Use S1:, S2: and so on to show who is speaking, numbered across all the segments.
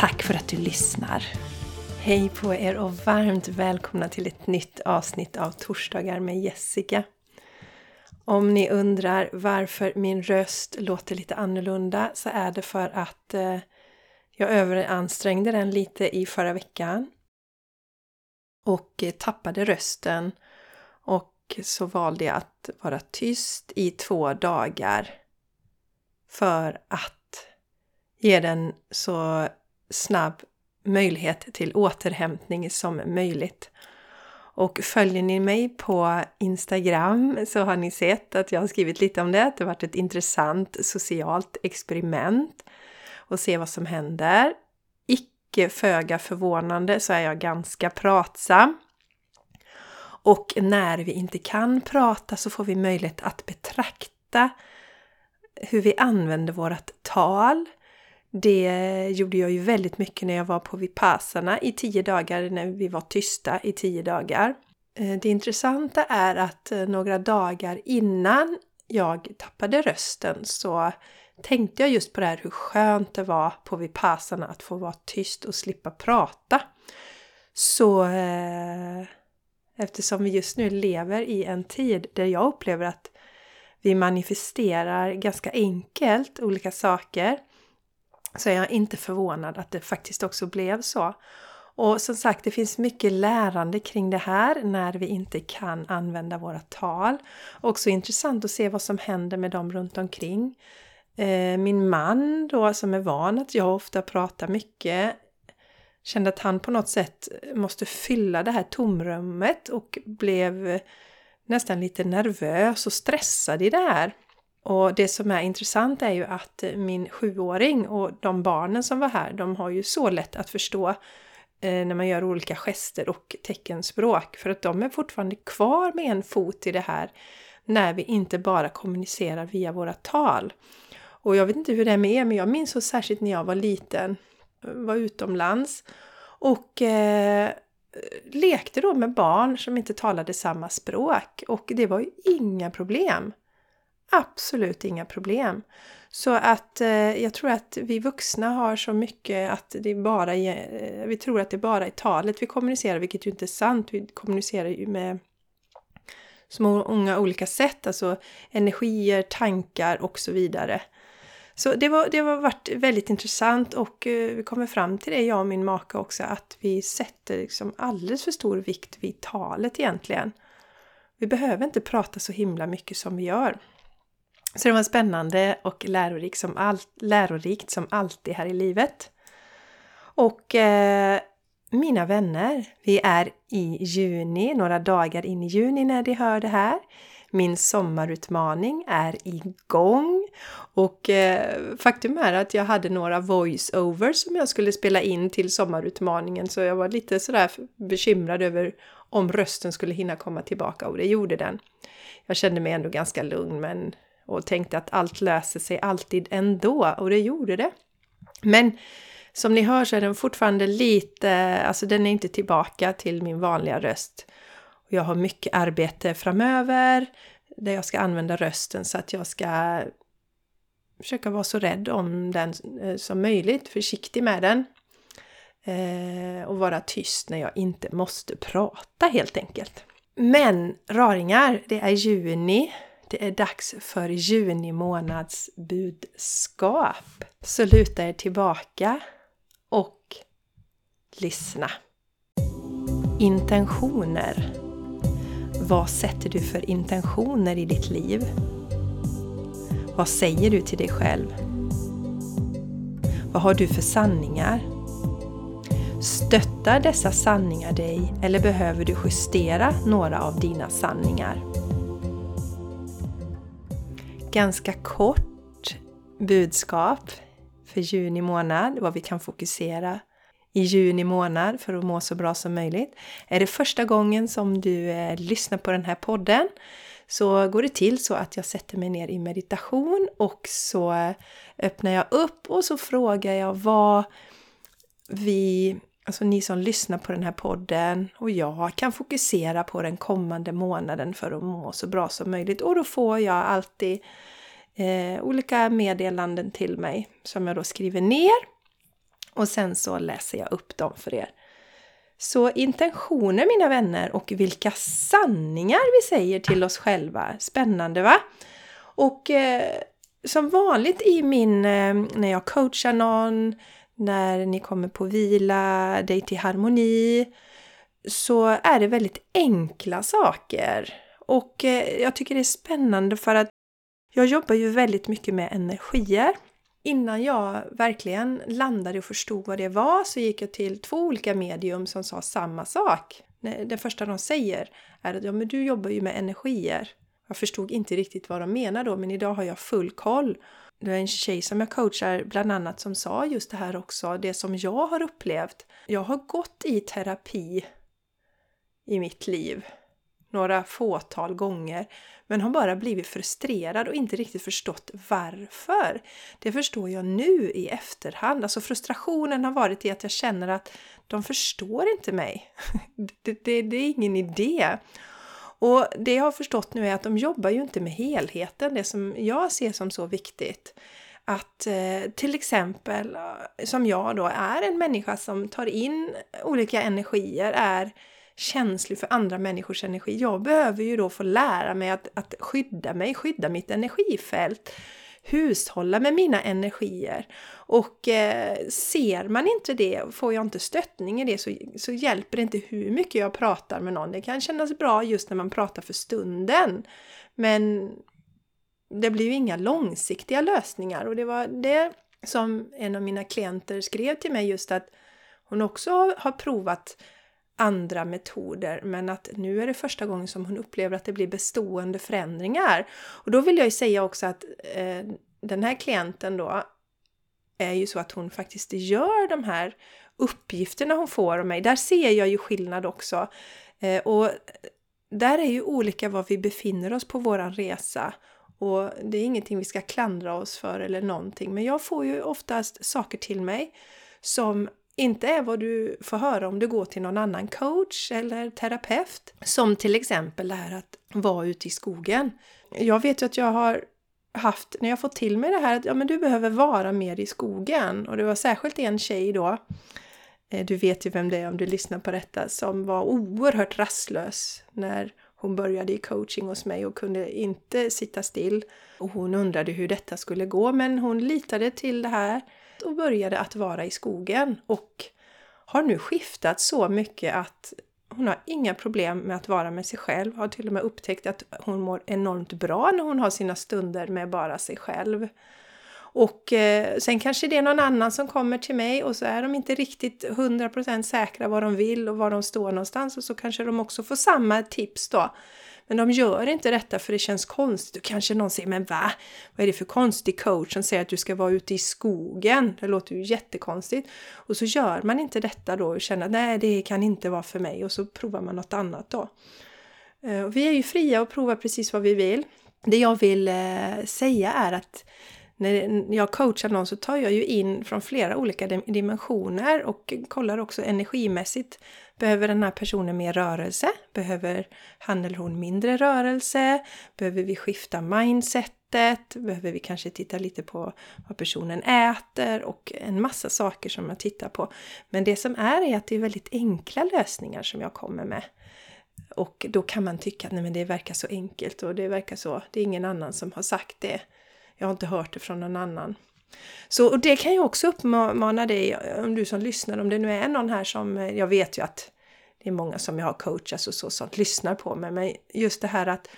S1: Tack för att du lyssnar! Hej på er och varmt välkomna till ett nytt avsnitt av Torsdagar med Jessica. Om ni undrar varför min röst låter lite annorlunda så är det för att eh, jag överansträngde den lite i förra veckan och tappade rösten och så valde jag att vara tyst i två dagar för att ge den så snabb möjlighet till återhämtning som möjligt. Och följer ni mig på Instagram så har ni sett att jag har skrivit lite om det. Det har varit ett intressant socialt experiment och se vad som händer. Icke föga förvånande så är jag ganska pratsam. Och när vi inte kan prata så får vi möjlighet att betrakta hur vi använder vårt tal, det gjorde jag ju väldigt mycket när jag var på Vipassana i tio dagar, när vi var tysta i tio dagar. Eh, det intressanta är att eh, några dagar innan jag tappade rösten så tänkte jag just på det här hur skönt det var på Vipassana att få vara tyst och slippa prata. Så eh, eftersom vi just nu lever i en tid där jag upplever att vi manifesterar ganska enkelt olika saker så är jag inte förvånad att det faktiskt också blev så. Och som sagt, det finns mycket lärande kring det här när vi inte kan använda våra tal. Också intressant att se vad som händer med dem runt omkring. Eh, min man då som är van att jag ofta pratar mycket kände att han på något sätt måste fylla det här tomrummet och blev nästan lite nervös och stressad i det här. Och det som är intressant är ju att eh, min sjuåring och de barnen som var här, de har ju så lätt att förstå eh, när man gör olika gester och teckenspråk. För att de är fortfarande kvar med en fot i det här när vi inte bara kommunicerar via våra tal. Och jag vet inte hur det är med er, men jag minns så särskilt när jag var liten, var utomlands och eh, lekte då med barn som inte talade samma språk. Och det var ju inga problem absolut inga problem. Så att eh, jag tror att vi vuxna har så mycket att det bara eh, vi tror att det bara är talet vi kommunicerar, vilket ju inte är sant. Vi kommunicerar ju med så många olika sätt, alltså energier, tankar och så vidare. Så det, var, det har varit väldigt intressant och eh, vi kommer fram till det, jag och min maka också, att vi sätter liksom alldeles för stor vikt vid talet egentligen. Vi behöver inte prata så himla mycket som vi gör. Så det var spännande och lärorikt som, all, lärorikt som alltid här i livet. Och eh, mina vänner, vi är i juni, några dagar in i juni när de hör det här. Min sommarutmaning är igång och eh, faktum är att jag hade några voice-overs som jag skulle spela in till sommarutmaningen så jag var lite sådär bekymrad över om rösten skulle hinna komma tillbaka och det gjorde den. Jag kände mig ändå ganska lugn men och tänkte att allt löser sig alltid ändå och det gjorde det. Men som ni hör så är den fortfarande lite, alltså den är inte tillbaka till min vanliga röst. Jag har mycket arbete framöver där jag ska använda rösten så att jag ska försöka vara så rädd om den eh, som möjligt, försiktig med den. Eh, och vara tyst när jag inte måste prata helt enkelt. Men raringar, det är juni det är dags för juni månads budskap. Så luta er tillbaka och lyssna. Intentioner. Vad sätter du för intentioner i ditt liv? Vad säger du till dig själv? Vad har du för sanningar? Stöttar dessa sanningar dig eller behöver du justera några av dina sanningar? Ganska kort budskap för juni månad, vad vi kan fokusera i juni månad för att må så bra som möjligt. Är det första gången som du eh, lyssnar på den här podden så går det till så att jag sätter mig ner i meditation och så öppnar jag upp och så frågar jag vad vi, alltså ni som lyssnar på den här podden och jag kan fokusera på den kommande månaden för att må så bra som möjligt. Och då får jag alltid eh, olika meddelanden till mig som jag då skriver ner och sen så läser jag upp dem för er. Så intentioner mina vänner och vilka sanningar vi säger till oss själva. Spännande va? Och eh, som vanligt i min, eh, när jag coachar någon, när ni kommer på vila, dig till harmoni, så är det väldigt enkla saker. Och eh, jag tycker det är spännande för att jag jobbar ju väldigt mycket med energier. Innan jag verkligen landade och förstod vad det var så gick jag till två olika medium som sa samma sak. Det första de säger är att ja, men du jobbar ju med energier. Jag förstod inte riktigt vad de menar då, men idag har jag full koll. Det är en tjej som jag coachar bland annat som sa just det här också, det som jag har upplevt. Jag har gått i terapi i mitt liv några fåtal gånger men har bara blivit frustrerad och inte riktigt förstått varför. Det förstår jag nu i efterhand. Alltså frustrationen har varit i att jag känner att de förstår inte mig. Det, det, det är ingen idé. Och det jag har förstått nu är att de jobbar ju inte med helheten, det som jag ser som så viktigt. Att eh, till exempel, eh, som jag då, är en människa som tar in olika energier, är känslig för andra människors energi. Jag behöver ju då få lära mig att, att skydda mig, skydda mitt energifält hushålla med mina energier. Och eh, ser man inte det, får jag inte stöttning i det, så, så hjälper det inte hur mycket jag pratar med någon. Det kan kännas bra just när man pratar för stunden. Men det blir ju inga långsiktiga lösningar och det var det som en av mina klienter skrev till mig just att hon också har provat andra metoder men att nu är det första gången som hon upplever att det blir bestående förändringar. Och då vill jag ju säga också att eh, den här klienten då är ju så att hon faktiskt gör de här uppgifterna hon får av mig. Där ser jag ju skillnad också. Eh, och där är ju olika var vi befinner oss på våran resa. Och det är ingenting vi ska klandra oss för eller någonting. Men jag får ju oftast saker till mig som inte är vad du får höra om du går till någon annan coach eller terapeut. Som till exempel det här att vara ute i skogen. Jag vet ju att jag har haft, när jag fått till mig det här att ja, men du behöver vara mer i skogen. Och det var särskilt en tjej då, eh, du vet ju vem det är om du lyssnar på detta, som var oerhört rastlös när hon började i coaching hos mig och kunde inte sitta still. Och hon undrade hur detta skulle gå men hon litade till det här och började att vara i skogen och har nu skiftat så mycket att hon har inga problem med att vara med sig själv. Har till och med upptäckt att hon mår enormt bra när hon har sina stunder med bara sig själv. Och eh, sen kanske det är någon annan som kommer till mig och så är de inte riktigt 100% säkra vad de vill och var de står någonstans och så kanske de också får samma tips då. Men de gör inte detta för det känns konstigt. Och kanske någon säger, men va? Vad är det för konstig coach som säger att du ska vara ute i skogen? Det låter ju jättekonstigt. Och så gör man inte detta då och känner, nej det kan inte vara för mig. Och så provar man något annat då. Eh, vi är ju fria att prova precis vad vi vill. Det jag vill eh, säga är att när jag coachar någon så tar jag ju in från flera olika dimensioner och kollar också energimässigt. Behöver den här personen mer rörelse? Behöver han eller hon mindre rörelse? Behöver vi skifta mindsetet? Behöver vi kanske titta lite på vad personen äter och en massa saker som jag tittar på. Men det som är är att det är väldigt enkla lösningar som jag kommer med. Och då kan man tycka att nej men det verkar så enkelt och det verkar så, det är ingen annan som har sagt det. Jag har inte hört det från någon annan. Så och det kan jag också uppmana dig, om du som lyssnar, om det nu är någon här som, eh, jag vet ju att det är många som jag har coachat och så, sånt lyssnar på mig, men just det här att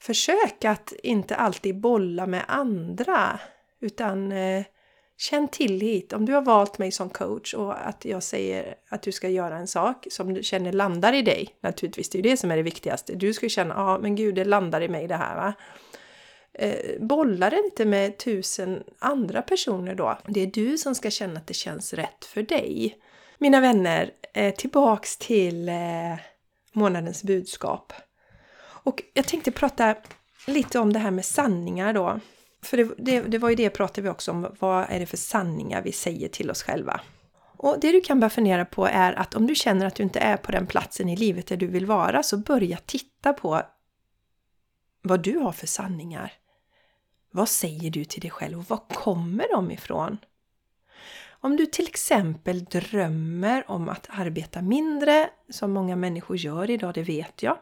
S1: försök att inte alltid bolla med andra, utan eh, känn tillit. Om du har valt mig som coach och att jag säger att du ska göra en sak som du känner landar i dig, naturligtvis, det är ju det som är det viktigaste. Du ska känna, ja ah, men gud, det landar i mig det här va eh, bolla det inte med tusen andra personer då. Det är du som ska känna att det känns rätt för dig. Mina vänner, eh, tillbaks till eh, månadens budskap. Och jag tänkte prata lite om det här med sanningar då. För det, det, det var ju det pratade vi också om. Vad är det för sanningar vi säger till oss själva? Och det du kan börja fundera på är att om du känner att du inte är på den platsen i livet där du vill vara så börja titta på vad du har för sanningar. Vad säger du till dig själv och var kommer de ifrån? Om du till exempel drömmer om att arbeta mindre, som många människor gör idag, det vet jag.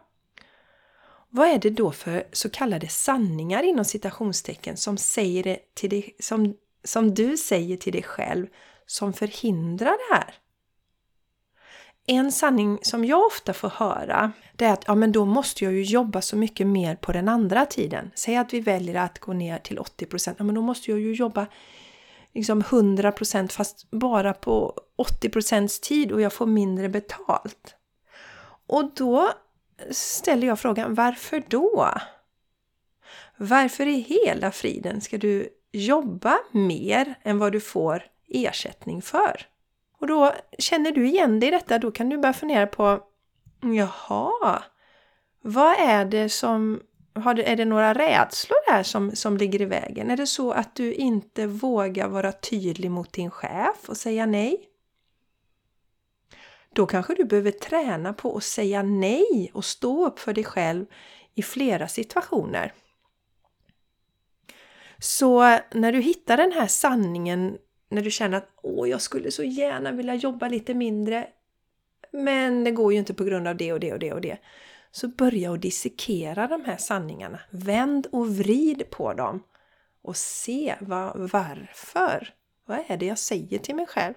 S1: Vad är det då för så kallade sanningar inom citationstecken som, säger det till dig, som, som du säger till dig själv som förhindrar det här? En sanning som jag ofta får höra det är att ja, men då måste jag ju jobba så mycket mer på den andra tiden. Säg att vi väljer att gå ner till 80 ja men då måste jag ju jobba liksom 100% fast bara på 80 tid och jag får mindre betalt. Och då ställer jag frågan, varför då? Varför i hela friden ska du jobba mer än vad du får ersättning för? Och då känner du igen dig i detta, då kan du börja fundera på Jaha, vad är det som är det några rädslor där som, som ligger i vägen? Är det så att du inte vågar vara tydlig mot din chef och säga nej? Då kanske du behöver träna på att säga nej och stå upp för dig själv i flera situationer. Så när du hittar den här sanningen, när du känner att åh, jag skulle så gärna vilja jobba lite mindre, men det går ju inte på grund av det och det och det och det. Så börja att dissekera de här sanningarna. Vänd och vrid på dem och se vad, varför. Vad är det jag säger till mig själv?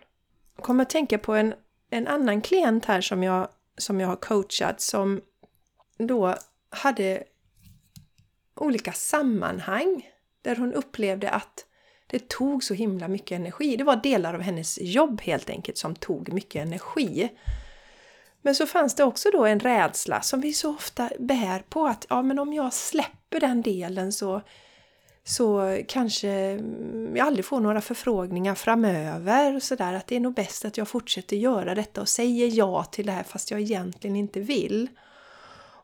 S1: Jag kommer att tänka på en en annan klient här som jag, som jag har coachat som då hade olika sammanhang där hon upplevde att det tog så himla mycket energi. Det var delar av hennes jobb helt enkelt som tog mycket energi. Men så fanns det också då en rädsla som vi så ofta bär på att ja, men om jag släpper den delen så så kanske jag aldrig får några förfrågningar framöver. och sådär. att det är nog bäst att jag fortsätter göra detta och säger ja till det här fast jag egentligen inte vill.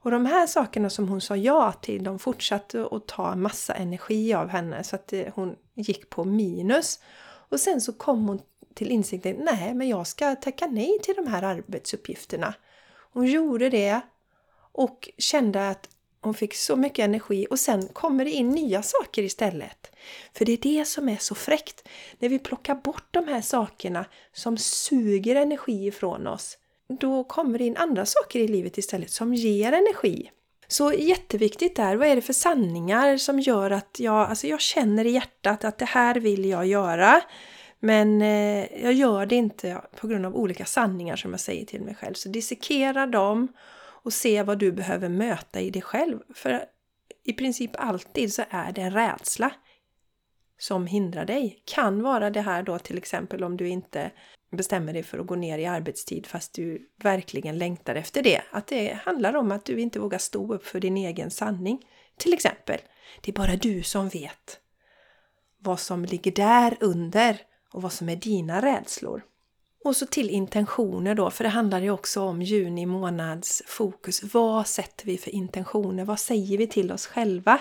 S1: Och de här sakerna som hon sa ja till, de fortsatte att ta massa energi av henne så att eh, hon gick på minus. Och sen så kom hon till insikten, nej men jag ska tacka nej till de här arbetsuppgifterna. Hon gjorde det och kände att hon fick så mycket energi och sen kommer det in nya saker istället. För det är det som är så fräckt. När vi plockar bort de här sakerna som suger energi ifrån oss, då kommer det in andra saker i livet istället som ger energi. Så jätteviktigt där, vad är det för sanningar som gör att jag, alltså jag känner i hjärtat att det här vill jag göra. Men eh, jag gör det inte på grund av olika sanningar som jag säger till mig själv. Så dissekera dem och se vad du behöver möta i dig själv. För i princip alltid så är det en rädsla som hindrar dig. Kan vara det här då till exempel om du inte bestämmer dig för att gå ner i arbetstid fast du verkligen längtar efter det. Att det handlar om att du inte vågar stå upp för din egen sanning. Till exempel, det är bara du som vet vad som ligger där under och vad som är dina rädslor. Och så till intentioner då, för det handlar ju också om juni månads fokus. Vad sätter vi för intentioner? Vad säger vi till oss själva?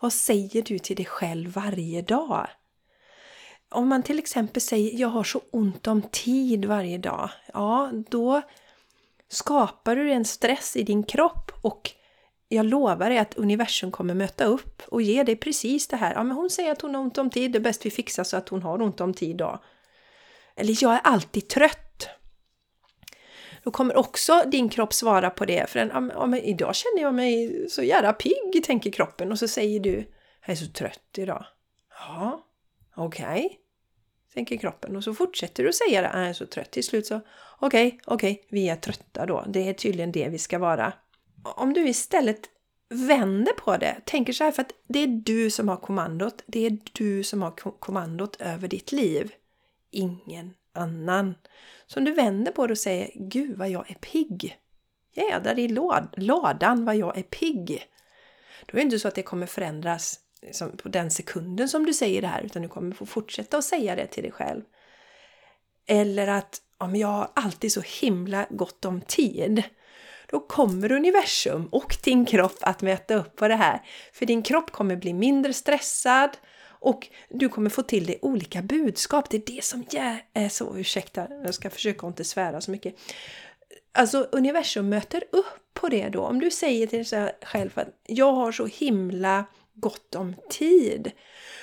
S1: Vad säger du till dig själv varje dag? Om man till exempel säger jag har så ont om tid varje dag. Ja, då skapar du en stress i din kropp och jag lovar dig att universum kommer möta upp och ge dig precis det här. Ja, men hon säger att hon har ont om tid, det är bäst vi fixar så att hon har ont om tid då. Eller jag är alltid trött. Då kommer också din kropp svara på det. För en, ja, men idag känner jag mig så jävla pigg, tänker kroppen. Och så säger du, jag är så trött idag. Ja, okej. Okay. Tänker kroppen. Och så fortsätter du säga det, ah, jag är så trött. Till slut så, okej, okay, okej, okay, vi är trötta då. Det är tydligen det vi ska vara. Om du istället vänder på det, tänker så här för att det är du som har kommandot. Det är du som har kommandot över ditt liv ingen annan. Så om du vänder på det och säger Gud vad jag är pigg. Jädrar i lådan vad jag är pigg. Då är det inte så att det kommer förändras liksom, på den sekunden som du säger det här utan du kommer få fortsätta att säga det till dig själv. Eller att om jag har alltid så himla gott om tid. Då kommer universum och din kropp att mäta upp på det här. För din kropp kommer bli mindre stressad och du kommer få till dig olika budskap. Det är det som är eh, så, ursäkta, jag ska försöka inte svära så mycket. Alltså universum möter upp på det då. Om du säger till dig själv att jag har så himla gott om tid.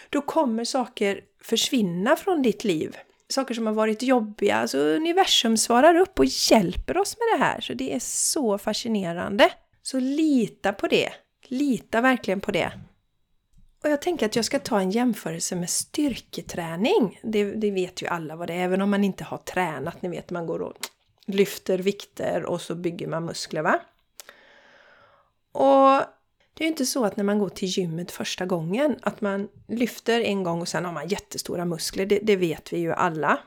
S1: Då kommer saker försvinna från ditt liv. Saker som har varit jobbiga. Alltså universum svarar upp och hjälper oss med det här. Så det är så fascinerande. Så lita på det. Lita verkligen på det. Och jag tänker att jag ska ta en jämförelse med styrketräning. Det, det vet ju alla vad det är, även om man inte har tränat. Ni vet, man går och lyfter vikter och så bygger man muskler va? Och det är ju inte så att när man går till gymmet första gången att man lyfter en gång och sen har man jättestora muskler. Det, det vet vi ju alla.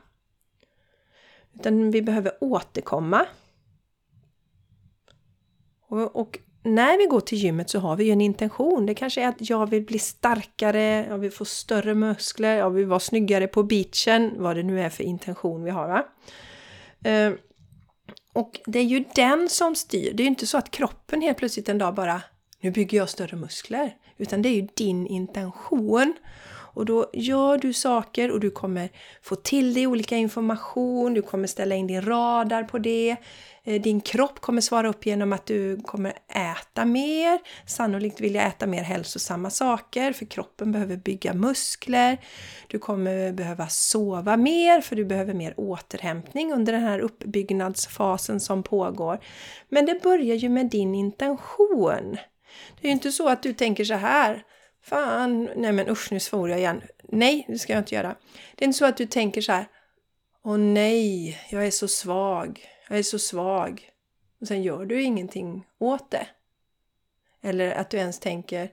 S1: Utan vi behöver återkomma. Och, och, när vi går till gymmet så har vi ju en intention. Det kanske är att jag vill bli starkare, jag vill få större muskler, jag vill vara snyggare på beachen, vad det nu är för intention vi har. Va? Eh, och det är ju den som styr. Det är ju inte så att kroppen helt plötsligt en dag bara nu bygger jag större muskler. Utan det är ju din intention. Och då gör du saker och du kommer få till dig olika information, du kommer ställa in din radar på det. Eh, din kropp kommer svara upp genom att du kommer äta mer. Sannolikt vill jag äta mer hälsosamma saker för kroppen behöver bygga muskler. Du kommer behöva sova mer för du behöver mer återhämtning under den här uppbyggnadsfasen som pågår. Men det börjar ju med din intention. Det är ju inte så att du tänker så här. Fan, nej men usch nu svor jag igen. Nej, det ska jag inte göra. Det är inte så att du tänker så här. Åh nej, jag är så svag. Jag är så svag. Och sen gör du ingenting åt det. Eller att du ens tänker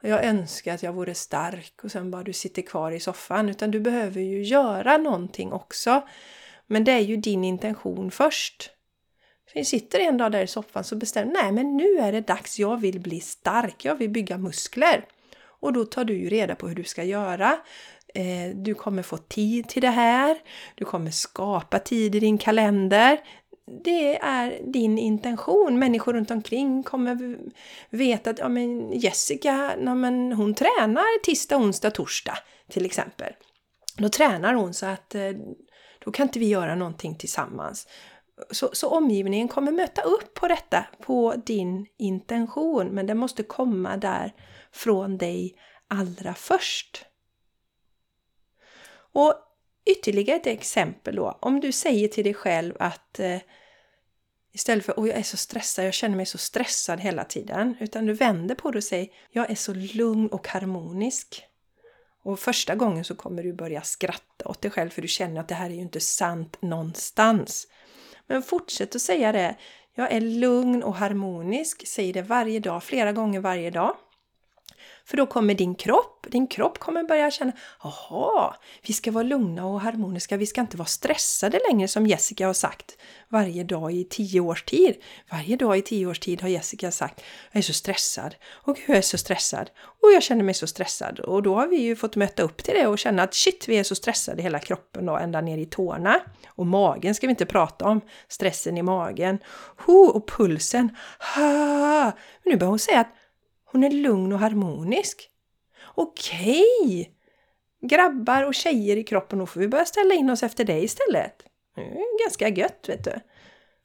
S1: jag önskar att jag vore stark och sen bara du sitter kvar i soffan. Utan du behöver ju göra någonting också. Men det är ju din intention först. Så sitter en dag där i soffan så bestämmer nej men nu är det dags, jag vill bli stark, jag vill bygga muskler. Och då tar du ju reda på hur du ska göra. Eh, du kommer få tid till det här. Du kommer skapa tid i din kalender. Det är din intention. Människor runt omkring kommer veta att ja, men Jessica, ja, men hon tränar tisdag, onsdag, torsdag till exempel. Då tränar hon så att eh, då kan inte vi göra någonting tillsammans. Så, så, omgivningen kommer möta upp på detta, på din intention, men det måste komma där från dig allra först. Och ytterligare ett exempel då, om du säger till dig själv att eh, istället för att jag är så stressad, jag känner mig så stressad hela tiden, utan du vänder på det och säger jag är så lugn och harmonisk. Och första gången så kommer du börja skratta åt dig själv för du känner att det här är ju inte sant någonstans. Men fortsätt att säga det. Jag är lugn och harmonisk. Säg det varje dag, flera gånger varje dag. För då kommer din kropp, din kropp kommer börja känna Jaha, vi ska vara lugna och harmoniska, vi ska inte vara stressade längre som Jessica har sagt varje dag i tio års tid. Varje dag i tio års tid har Jessica sagt Jag är så stressad och jag är så stressad och jag känner mig så stressad och då har vi ju fått möta upp till det och känna att shit, vi är så stressade i hela kroppen då, ända ner i tårna. Och magen ska vi inte prata om, stressen i magen. Ho, och pulsen. Ha! Men nu börjar hon säga att hon är lugn och harmonisk. Okej! Okay. Grabbar och tjejer i kroppen, då får vi börja ställa in oss efter dig istället. Det är ganska gött, vet du.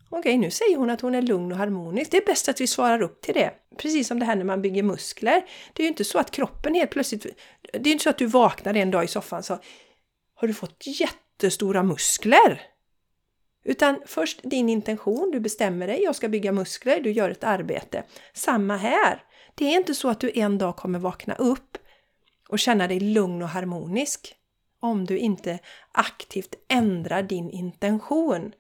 S1: Okej, nu säger hon att hon är lugn och harmonisk. Det är bäst att vi svarar upp till det. Precis som det här när man bygger muskler. Det är ju inte så att kroppen helt plötsligt... Det är inte så att du vaknar en dag i soffan så har du fått jättestora muskler. Utan först din intention, du bestämmer dig, jag ska bygga muskler, du gör ett arbete. Samma här. Det är inte så att du en dag kommer vakna upp och känna dig lugn och harmonisk om du inte aktivt ändrar din intention.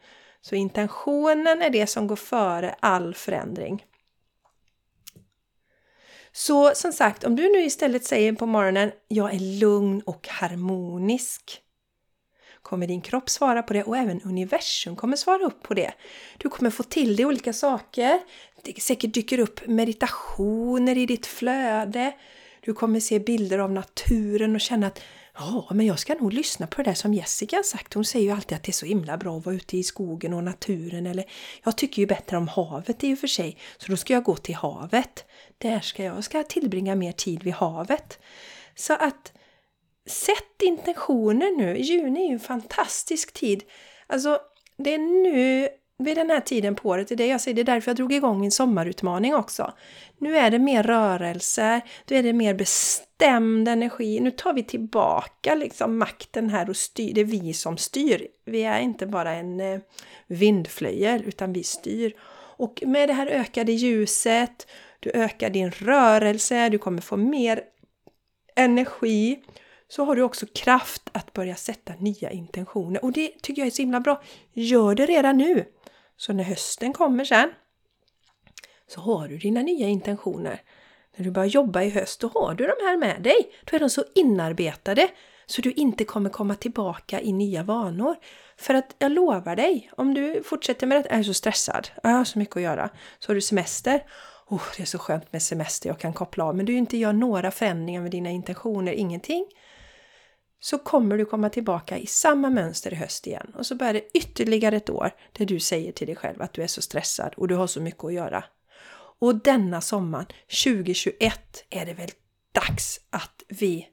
S1: Så intentionen är det som går före all förändring. Så som sagt, om du nu istället säger på morgonen jag är lugn och harmonisk kommer din kropp svara på det och även universum kommer svara upp på det. Du kommer få till dig olika saker. Det säkert dyker upp meditationer i ditt flöde. Du kommer se bilder av naturen och känna att Ja, men jag ska nog lyssna på det där som Jessica har sagt. Hon säger ju alltid att det är så himla bra att vara ute i skogen och naturen. Eller jag tycker ju bättre om havet i och för sig, så då ska jag gå till havet. Där ska jag, ska tillbringa mer tid vid havet. Så att sätt intentioner nu. Juni är ju en fantastisk tid. Alltså, det är nu vid den här tiden på året, det är det jag säger, det är därför jag drog igång min sommarutmaning också. Nu är det mer rörelse, nu är det mer bestämd energi, nu tar vi tillbaka liksom makten här och styr, det är vi som styr. Vi är inte bara en eh, vindflöjel utan vi styr. Och med det här ökade ljuset, du ökar din rörelse, du kommer få mer energi så har du också kraft att börja sätta nya intentioner. Och det tycker jag är så himla bra. Gör det redan nu! Så när hösten kommer sen så har du dina nya intentioner. När du börjar jobba i höst, då har du de här med dig. Då är de så inarbetade så du inte kommer komma tillbaka i nya vanor. För att jag lovar dig, om du fortsätter med det, är så stressad, jag har så mycket att göra, så har du semester. Oh, det är så skönt med semester, jag kan koppla av. Men du inte gör några förändringar med dina intentioner, ingenting så kommer du komma tillbaka i samma mönster i höst igen. Och så börjar det ytterligare ett år där du säger till dig själv att du är så stressad och du har så mycket att göra. Och denna sommaren, 2021, är det väl dags att vi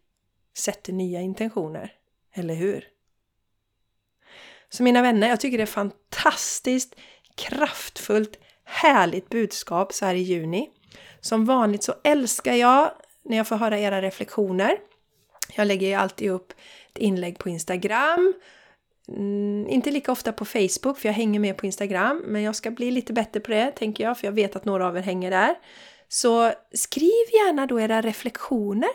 S1: sätter nya intentioner. Eller hur? Så mina vänner, jag tycker det är fantastiskt kraftfullt, härligt budskap så här i juni. Som vanligt så älskar jag när jag får höra era reflektioner. Jag lägger ju alltid upp ett inlägg på Instagram. Mm, inte lika ofta på Facebook för jag hänger med på Instagram. Men jag ska bli lite bättre på det tänker jag för jag vet att några av er hänger där. Så skriv gärna då era reflektioner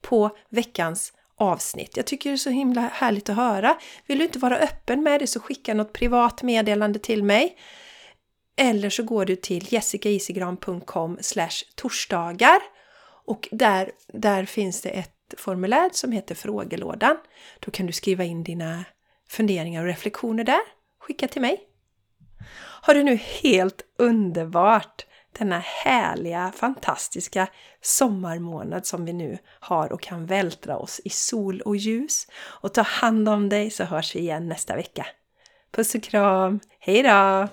S1: på veckans avsnitt. Jag tycker det är så himla härligt att höra. Vill du inte vara öppen med det så skicka något privat meddelande till mig. Eller så går du till jessicaisigran.com torsdagar och där, där finns det ett ett formulär som heter frågelådan. Då kan du skriva in dina funderingar och reflektioner där. Skicka till mig. Har du nu helt underbart denna härliga, fantastiska sommarmånad som vi nu har och kan vältra oss i sol och ljus. Och ta hand om dig så hörs vi igen nästa vecka. Puss och kram! Hejdå!